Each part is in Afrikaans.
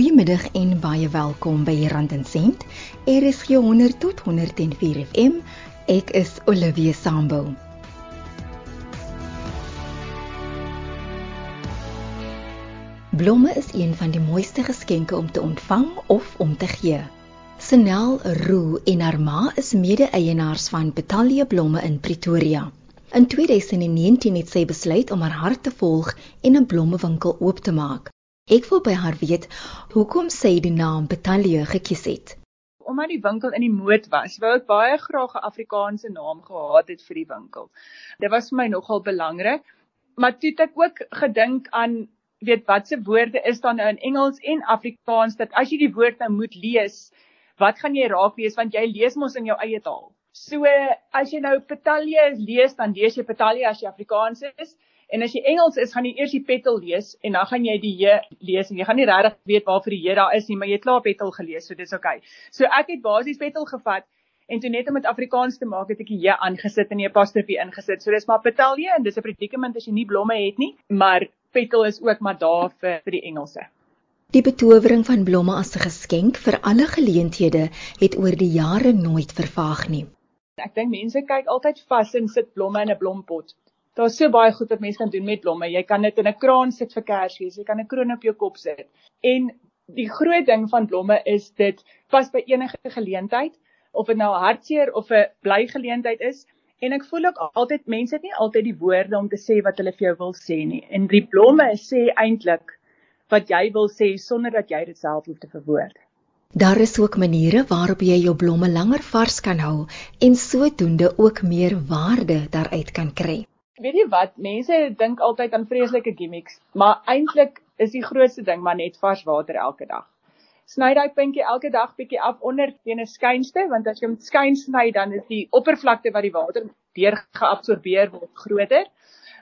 Goeiemiddag en baie welkom by Rand en Sent. RSG 100 tot 104 FM. Ek is Olivia Sambo. Blomme is een van die mooiste geskenke om te ontvang of om te gee. Senel Roo en haar ma is mede-eienaars van Betalie Blomme in Pretoria. In 2019 het sy besluit om haar hart te volg en 'n blommewinkel oop te maak. Ek wil by haar weet hoekom sy die naam Betalie gekies het. Omdat die winkel in die moed was, wou ek baie graag 'n Afrikaanse naam gehad het vir die winkel. Dit was vir my nogal belangrik. Maar toe het ek ook gedink aan weet watse woorde is daar nou in Engels en Afrikaans dat as jy die woord nou moet lees, wat gaan jy raak lees want jy lees mos in jou eie taal. So as jy nou Betalie lees, dan lees jy Betalie as jy Afrikaans is. En as jy Engels is, gaan jy eers die petal lees en dan gaan jy die J lees en jy gaan nie regtig weet waarvoor die J daar is nie, maar jy het klaar petal gelees, so dis oukei. Okay. So ek het basies petal gevat en toe net om dit Afrikaans te maak, het ek die J aangesit en die apostrophe ingesit. So dis maar petalie en dis 'n predikament as jy nie blomme het nie, maar petal is ook maar daar vir vir die Engelse. Die betowering van blomme as 'n geskenk vir alle geleenthede het oor die jare nooit vervaag nie. Ek dink mense kyk altyd vas en sit blomme in 'n blompot daar's so baie goed wat mense kan doen met blomme. Jy kan dit in 'n kraan sit vir Kersfees, jy kan 'n kroon op jou kop sit. En die groot ding van blomme is dit pas by enige geleentheid of dit nou 'n hartseer of 'n bly geleentheid is. En ek voel ook altyd mense het nie altyd die woorde om te sê wat hulle vir jou wil sê nie. En die blomme sê eintlik wat jy wil sê sonder dat jy dit self hoef te verwoord. Daar is ook maniere waarop jy jou blomme langer vars kan hou en sodoende ook meer waarde daaruit kan kry weet jy wat, mense dink altyd aan vreeslike gimmicks, maar eintlik is die grootste ding maar net vars water elke dag. Sny daai puntjie elke dag bietjie af onder teen 'n skynste, want as jy hom skyn sny dan is die oppervlakte wat die water deur geabsorbeer word groter.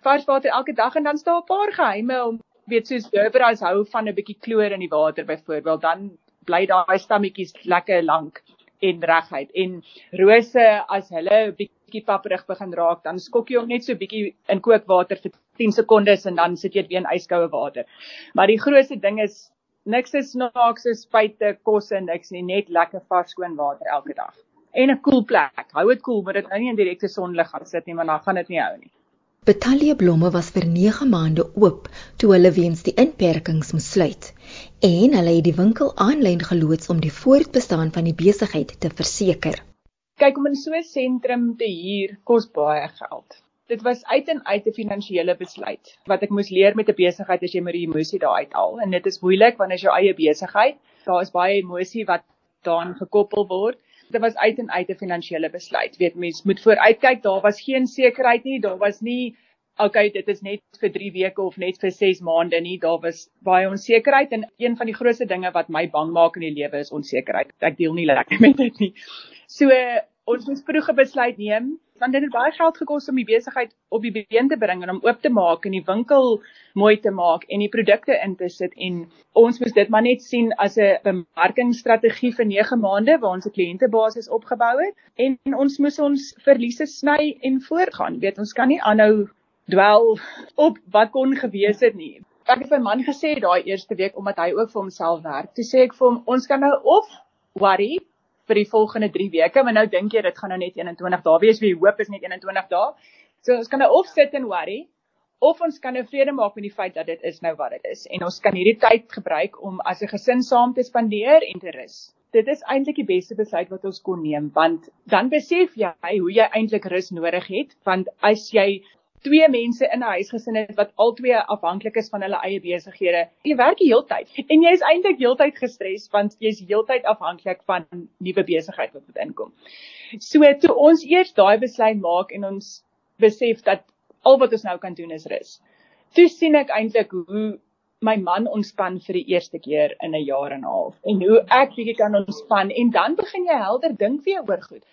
Vars water elke dag en dan staan 'n paar geheime om weet soos Durveras hou van 'n bietjie kloor in die water byvoorbeeld, dan bly daai stammetjies lekker lank en reguit. En rose as hulle bietjie papperig begin raak, dan skok jy hom net so bietjie in kookwater vir 10 sekondes en dan sit jy dit weer in yskoue water. Maar die grootste ding is niks is snaaks is spuite, kosse niks nie, net lekker vars skoon water elke dag. En 'n koel cool plek. Hou dit koel, cool, maar dit nou nie in direkte sonlig gaan sit nie, want dan gaan dit nie hou nie. Betalie blomme was vir 9 maande oop toe hulle weens die inperkings moes sluit en hulle het die winkel aanlyn geloods om die voortbestaan van die besigheid te verseker. Kyk om in so 'n sentrum te huur kos baie geld. Dit was uit en uit 'n finansiële besluit wat ek moes leer met 'n besigheid as jy moet die emosie daar uithaal en dit is moeilik wanneer jy jou eie besigheid, daar is baie emosie wat daaraan gekoppel word. Dit was uit en uit 'n finansiële besluit. Weet mens moet vooruitkyk, daar was geen sekerheid nie, daar was nie okay, dit is net vir 3 weke of net vir 6 maande nie. Daar was baie onsekerheid en een van die grootste dinge wat my bang maak in die lewe is onsekerheid. Ek deel nie lekker met dit nie. So ons moes vroeg 'n besluit neem want dit het baie geld gekos om die besigheid op die been te bring en om oop te maak en die winkel mooi te maak en die produkte in te sit. En ons moes dit maar net sien as 'n bemarkingsstrategie vir 9 maande waar ons 'n kliëntebasis opgebou het. En ons moes ons verliese sny en voortgaan. Weet ons kan nie aanhou dwel op wat kon gewees het nie. Ek het vir my man gesê daai eerste week omdat hy ook vir homself werk. Toe sê ek vir hom ons kan nou of worry vir die volgende 3 weke, maar nou dink jy dit gaan nou net 21 dae wees, wie hoop is net 21 dae. So ons kan nou of sit en worry of ons kan nou vrede maak met die feit dat dit is nou wat dit is en ons kan hierdie tyd gebruik om as 'n gesin saam te spandeer en te rus. Dit is eintlik die beste besluit wat ons kon neem want dan besef jy hoe jy eintlik rus nodig het want as jy twee mense in 'n huisgesin het wat albei afhanklik is van hulle eie besighede. Jy werk die hele tyd en jy is eintlik heeltyd gestres want jy's heeltyd afhanklik van nuwe besigheid wat inkom. So toe ons eers daai besluit maak en ons besef dat al wat ons nou kan doen is rus. Toe sien ek eintlik hoe my man ontspan vir die eerste keer in 'n jaar en 'n half en hoe ek bietjie kan ontspan en dan begin jy helder dink weer oor goed.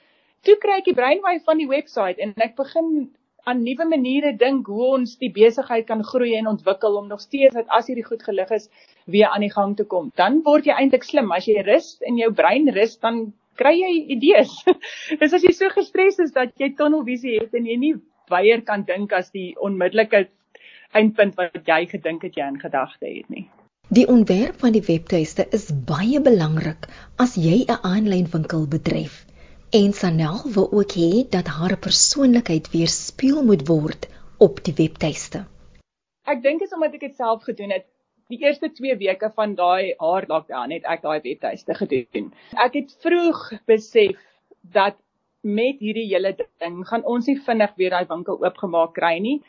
Toe kry ek die brainwave van die webwerf en ek begin aan nuwe maniere dink hoe ons die besigheid kan groei en ontwikkel om nog steeds dat as hierdie goed gelig is weer aan die gang te kom. Dan word jy eintlik slim as jy rus en jou brein rus dan kry jy idees. Dis as jy so gestres is dat jy tunnelvisie het en jy nie weier kan dink as die onmiddellike eindpunt wat jy gedink het jy in gedagte het nie. Die ontwerp van die webtuiste is baie belangrik as jy 'n aanlyn winkel bedryf. En Sanel wil ook hê dat haar persoonlikheid weerspieël moet word op die webtuiste. Ek dink is omdat ek dit self gedoen het. Die eerste 2 weke van daai haar lockdown het ek daai webtuiste gedoen. Ek het vroeg besef dat met hierdie hele ding gaan ons nie vinnig weer daai winkel oopgemaak kry nie.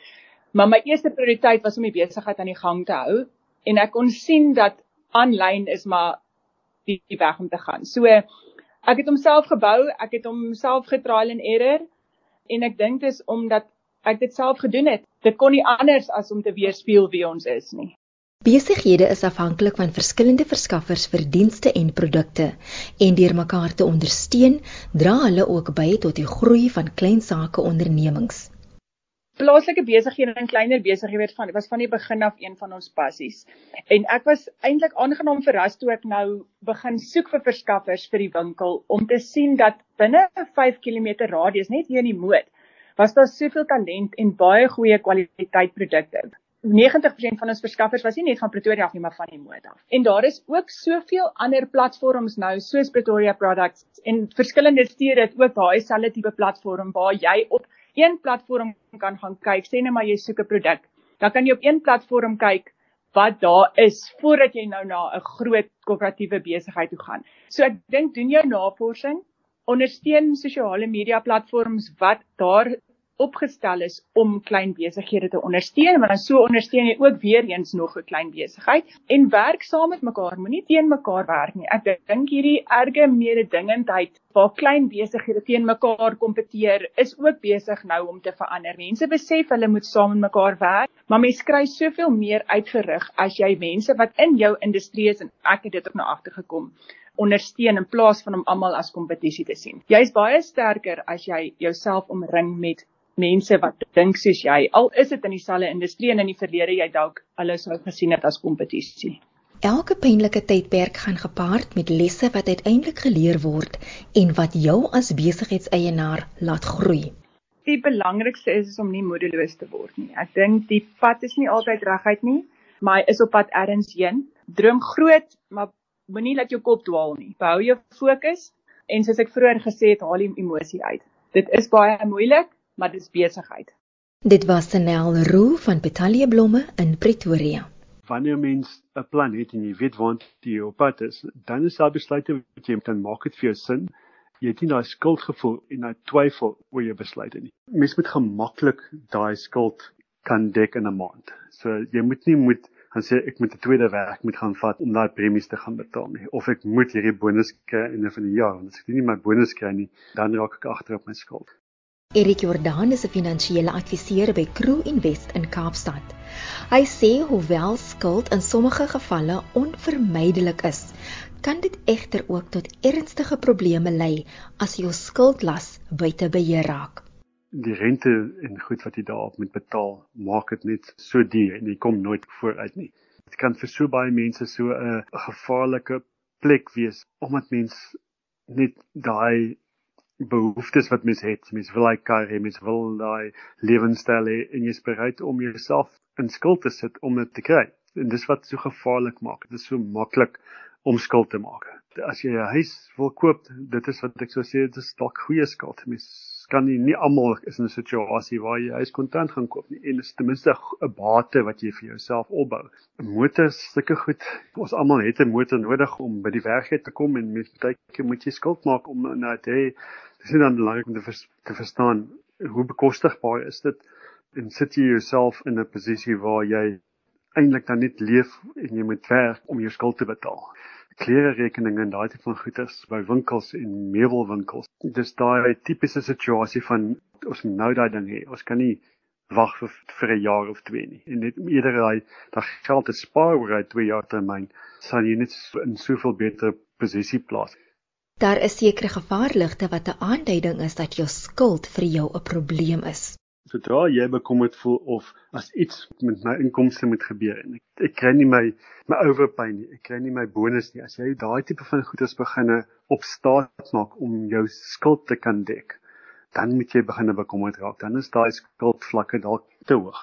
Maar my eerste prioriteit was om die besigheid aan die gang te hou en ek kon sien dat aanlyn is maar die, die weg om te gaan. So ek het homself gebou, ek het homself getrial en error en ek dink dis omdat ek dit self gedoen het. Dit kon nie anders as om te weerspieël wie ons is nie. Besighede is afhanklik van verskillende verskaffers vir dienste en produkte en deur mekaar te ondersteun, dra hulle ook by tot die groei van klein sake ondernemings. Plaaslike besighede en kleiner besighede van was van die begin af een van ons passies. En ek was eintlik aangenaam verras toe ek nou begin soek vir verskaffers vir die winkel om te sien dat binne 'n 5 km radius net hier in die moed was daar soveel talent en baie goeie kwaliteit produkte. 90% van ons verskaffers was nie net van Pretoria af nie, maar van die moed af. En daar is ook soveel ander platforms nou soos Pretoria Products en verskillende stede het ook daai selfde tipe platform waar jy op een platform kan gaan kyk, sê net maar jy soek 'n produk. Dan kan jy op een platform kyk wat daar is voordat jy nou na 'n groot koöperatiewe besigheid toe gaan. So ek dink doen jou navorsing, ondersteun sosiale media platforms wat daar opgestel is om klein besighede te ondersteun, want dan so ondersteun jy ook weer eens nog 'n klein besigheid en werk saam met mekaar, moenie teen mekaar werk nie. Ek dink hierdie erge mededingendheid waar klein besighede teen mekaar kompeteer is ook besig nou om te verander. Mense besef hulle moet saam met mekaar werk, maar mense kry soveel meer uitgerig as jy mense wat in jou industrie is en ek het dit ook nou agtergekom ondersteun in plaas van om almal as kompetisie te sien. Jy's baie sterker as jy jouself omring met mense wat dink soos jy al is dit in dieselfde industrie en in die verlede jy dalk hulle sou gesien het as kompetisie. Elke pynlike tydperk gaan gepaard met lesse wat uiteindelik geleer word en wat jou as besigheidseienaar laat groei. Die belangrikste is, is om nie moedeloos te word nie. Ek dink die pad is nie altyd reguit nie, maar hy is op pad ergens heen. Droom groot, maar moenie laat jou kop dwaal nie. Behou jou fokus en soos ek vroeër gesê het, haal die emosie uit. Dit is baie moeilik, maar dis besigheid. Dit was Senel Roo van Betalie Blomme in Pretoria. Wanneer mens 'n plan het en jy weet waar jy op pad is, dan is daar besluite wat jy moet dan maak dit vir jou sin. Jy het nie daai skuldgevoel en daai twyfel oor jou besluite nie. Mens moet gemaklik daai skuld kan dek in 'n maand. So jy moet nie moet gaan sê ek moet 'n tweede werk moet gaan vat om daai premies te gaan betaal nie of ek moet hierdie bonus kry in 'n van die jaar want as ek nie my bonus kry nie, dan raak ek agter op my skuld. Erik Jordan is 'n finansiële adviseur by Crew Invest in Kaapstad. Hy sê hoewel skuld in sommige gevalle onvermydelik is, kan dit egter ook tot ernstige probleme lei as jou skuldlas buite beheer raak. Die rente en goed wat jy daarop moet betaal, maak dit net so duur en jy kom nooit vooruit nie. Dit kan vir so baie mense so 'n gevaarlike plek wees omdat mens net daai behoeftes wat mens het. Mens wil hy kar hê, mens wil daai lewenstyl hê en jy's bereid om jouself in skuld te sit om dit te kry. En dis wat so gevaarlik maak. Dit is so maklik om skuld te maak. As jy 'n huis wil koop, dit is wat ek sou sê, dit is dalk goeie skuld. Mens kan nie nie almal is in 'n situasie waar jy huis kontant gaan koop nie en dit is ten minste 'n bate wat jy vir jouself opbou. 'n Motor sulke goed. Ons almal het 'n motor nodig om by die werk te kom en met baie keer moet jy skuld maak om nou te hê dis nie dan belangrik om te, vers, te verstaan hoe bekostigbaar is dit en sit jy jouself in 'n posisie waar jy eintlik dan net leef en jy moet werk om jou skuld te betaal. Klere rekeninge en daai tipe van goederes by winkels en meubelwinkels. Dis daai tipiese situasie van ons moet nou daai ding hê. Ons kan nie wag vir vir 'n jaar of twee nie. En net eerder daai daai geld te spaar oor 'n 2 jaar termyn sal jy net in soveel beter posisie plaas. Daar is sekere gevaarligte wat 'n aanduiding is dat jou skuld vir jou 'n probleem is. Sodra jy bekommerd voel of as iets met my inkomste moet gebeur en ek, ek kry nie my my overpay nie, ek kry nie my bonus nie. As jy daai tipe van goederes beginne op staat maak om jou skuld te kan dek, dan moet jy begine bekommerd raak. Dan is daai skuldvlakke dalk te hoog.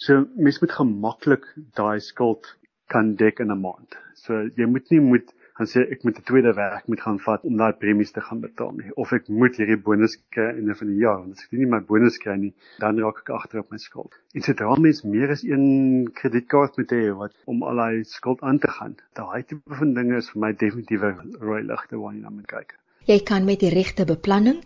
So mens moet gemaklik daai skuld kan dek in 'n maand. So jy moet nie moet gaan sê ek moet 'n tweede werk moet gaan vat om daai premies te gaan betaal nie of ek moet hierdie bonus kry in 'n van die jaar want as ek nie my bonus kry nie dan raak ek agter op my skuld. En sodra mens meer as een kredietkaart moet hê wat om al daai skuld aan te gaan, daai tipe van dinge is vir my definitiewe rooi ligte waarna jy moet kyk. Jy kan met die regte beplanning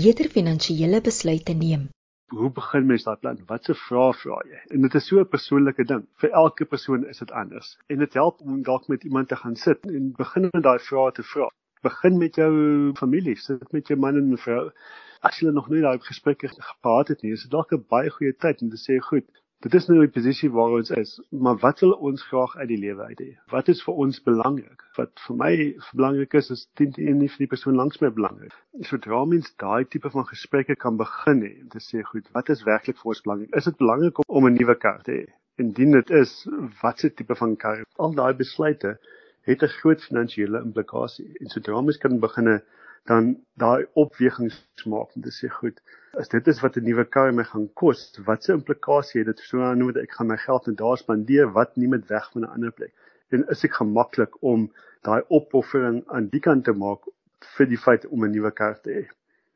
beter finansiële besluite neem hoe begin mens daai plan? Wat se vrae vra jy? En dit is so 'n persoonlike ding. Vir elke persoon is dit anders. En dit help om dalk met iemand te gaan sit en begin met daai vrae te vra. Begin met jou familie, sit met jou man en vrou. As jy nog nie daai gesprekke gehad het nie, is dit dalk 'n baie goeie tyd om te sê, "Goed, Dit is nou die posisie waar ons is, maar wat wil ons graag uit die lewe uit hê? Wat is vir ons belangrik? Wat vir my belangrik is, is teen die nie vir die persoon langs my belangrik. Sodra mens daai tipe van gesprekke kan begin hê om te sê, goed, wat is werklik vir ons belangrik? Is dit belangrik om, om 'n nuwe kar te hê? Indien dit is, watse tipe van kar? Al daai besluite het 'n groot finansiële implikasie. En sodra mens kan begin dan daai opwegings maak om te sê, goed, as dit is wat 'n nuwe kar my gaan kos, wat se implikasie het dit so aan hoe ek gaan my geld net daar spandeer wat nie met weg van 'n ander plek. En is ek gemaklik om daai opoffering aan die kant te maak vir die feit om 'n nuwe kar te hê.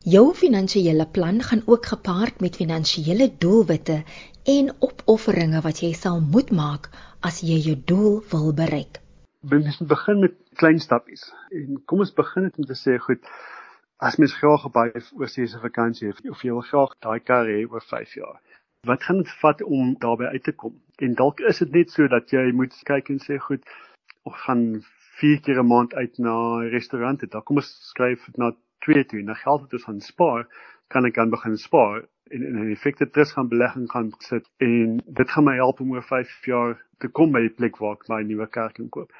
Jou finansiële plan gaan ook gepaard met finansiële doelwitte en opofferinge wat jy sal moet maak as jy jou doel wil bereik. Mens begin met klein stappies. En kom ons begin net om te sê goed, as mens graag op baie oorseese vakansie het of jy wil graag daai kar hê oor 5 jaar. Wat gaan dit vat om daarby uit te kom? En dalk is dit net so dat jy moet kyk en sê goed, ons gaan 4 keer 'n maand uit na 'n restaurant. Dan kom ons skryf dit na 2 toe. Nou geld wat ons gaan spaar, kan ek dan begin spaar en in 'n effekte trust gaan belegging gaan sit en dit gaan my help om oor 5 jaar te kom by die plek waar ek my nuwe kar kan koop.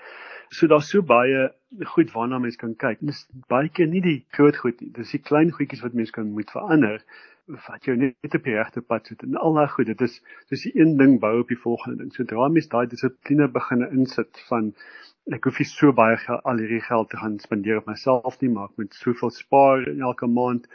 So daar's so baie goed waarna mens kan kyk. Dis baie keer nie die groot goed nie. Dis die klein goedjies wat mens kan moet verander wat jou net op die regte pad sit. En al daai goed, dit is dis die een ding bou op die volgende ding. Sodra mens daai dissipline begin insit van ek hoef nie so baie geld, al hierdie geld te gaan spandeer op myself nie, maar ek moet soveel spaar elke maand.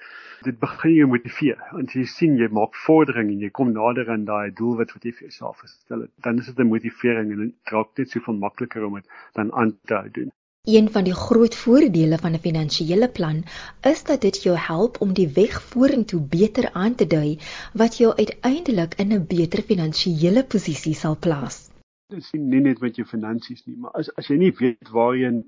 Dit begin jou motiveer. Want jy sien jy maak vordering en jy kom nader aan daai doelwit wat jy vir jouself gestel het. Dan is dit 'n motivering en dit raak net soveel makliker om dit dan aan te doen. Een van die groot voordele van 'n finansiële plan is dat dit jou help om die weg vorentoe beter aan te dui wat jou uiteindelik in 'n beter finansiële posisie sal plaas is nie net met jou finansies nie, maar as as jy nie weet waarheen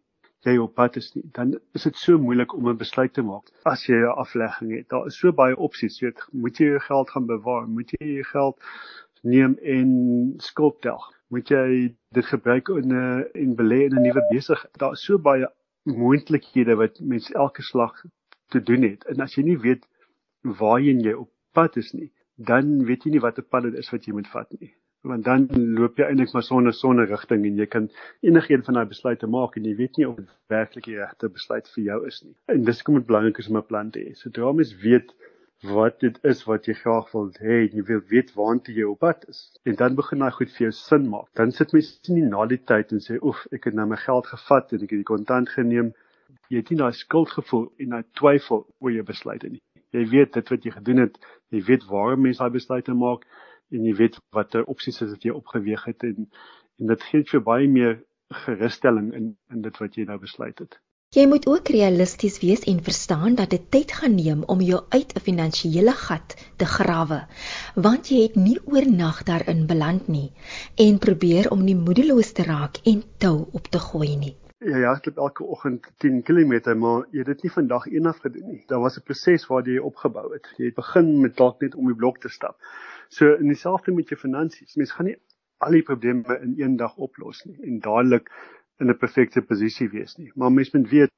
jy op pad is nie, dan is dit so moeilik om 'n besluit te maak. As jy 'n aflegging het, daar is so baie opsies. Jy weet, moet jy jou geld gaan bewaar? Moet jy jou geld neem en skuld tel? Moet jy dit gebruik in 'n en belê in 'n nuwe besigheid? Daar is so baie moontlikhede wat mens elke slag te doen het. En as jy nie weet waarheen jy op pad is nie, dan weet jy nie watter pad dit is wat jy moet vat nie want dan loop jy eintlik maar sonder sonder rigting en jy kan enigiets van daai besluite maak en jy weet nie of dit werklik die regte besluit vir jou is nie. En dis kom dit belangrik is om 'n plan te hê. So daarom is weet wat dit is wat jy graag wil hê, jy wil weet waantoe jy op pad is. En dan begin daai goed vir jou sin maak. Dan sit mens nie na die tyd en sê oef, ek het nou my geld gevat en ek het die kontant geneem. Jy het nie daai skuldgevoel en daai twyfel oor jou besluite nie. Jy weet dit wat jy gedoen het, jy weet waarom mens daai besluite maak en jy weet watter opsies is wat jy opgeweeg het en en dit gee vir baie meer gerusstelling in in dit wat jy nou besluit het. Jy moet ook realisties wees en verstaan dat dit tyd gaan neem om jou uit 'n finansiële gat te grawe, want jy het nie oornag daarin beland nie en probeer om nie moedeloos te raak en tou op te gooi nie. Ja, ja, ek loop elke oggend 10 km, maar jy het dit nie vandag eendag gedoen nie. Daar was 'n proses waar jy opgebou het. Jy het begin met dalk net om die blok te stap. So in dieselfde met jou finansies. Mens gaan nie al die probleme in een dag oplos nie en dadelik in 'n perfekte posisie wees nie. Maar mens moet weet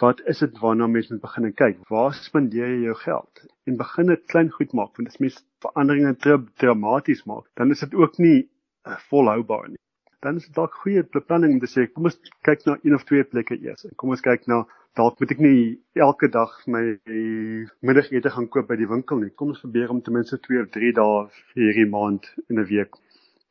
wat is dit waarna mens moet begin kyk? Waar spandeer jy jou geld? En begin dit klein goed maak want as mens veranderinge te dramaties maak, dan is dit ook nie uh, volhoubaar nie. Dan is dit dalk goeie beplanning om te sê kom ons kyk na een of twee plekke eers. Kom ons kyk na dalk moet ek nie elke dag my middagete gaan koop by die winkel nie. Kom ons probeer om ten minste 2 of 3 dae hierdie maand in 'n week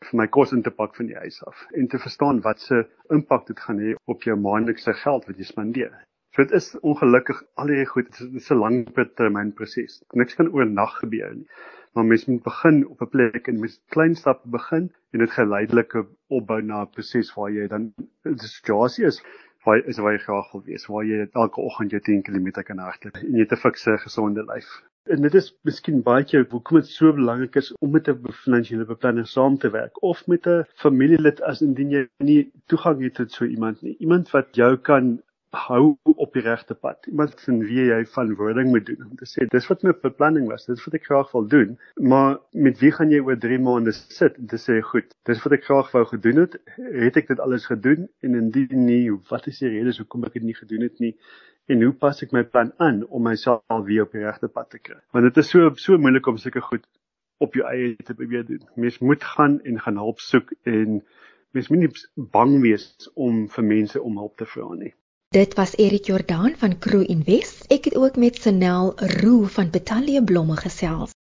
vir my kos in te pak van die huis af en te verstaan wat se impak dit gaan hê op jou maandelikse geld wat jy spandeer. So dit is ongelukkig al hierdie goed, dit is 'n lang termyn proses. Niks kan oornag gebeur nie. Maar mens moet begin op 'n plek en met klein stappe begin en dit geleidelik opbou na 'n proses waar jy dan 'n situasie is waar is waar jy graag wil wees, waar jy elke oggend jou 10 km kan hardloop en jy het 'n fikse gesonde lyf. En dit is miskien baie keer hoekom dit so belangrik is om met 'n finansiële beplanner saam te werk of met 'n familielid as indien jy nie toegang het tot so iemand nie. Iemand wat jou kan hou op die regte pad. Iemand sien wie jy verantwoording moet doen om te sê dis wat my beplanning was, dis wat ek graag wil doen, maar met wie gaan jy oor 3 maande sit en te sê goed, dis wat ek graag wou gedoen het, het ek dit alles gedoen en indien nie, wat is die redes hoekom ek dit nie gedoen het nie? En hoe pas ek my plan aan om myself weer op die regte pad te kry? Want dit is so so moeilik om sulke goed op jou eie te probeer doen. Mens moet gaan en gaan hulp soek en mens moet nie bang wees om vir mense om hulp te vra nie. Dit was Erik Jordaan van Crew Invest. Ek het ook met Sanel Roo van Betalie Blomme gesels.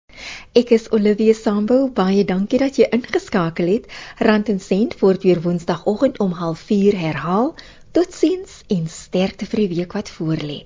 Ek is Olivia Sambo. Baie dankie dat jy ingeskakel het. Rand en sent word weer Woensdagoggend om 04:30 herhaal. Totsiens en sterkte vir die week wat voorlê.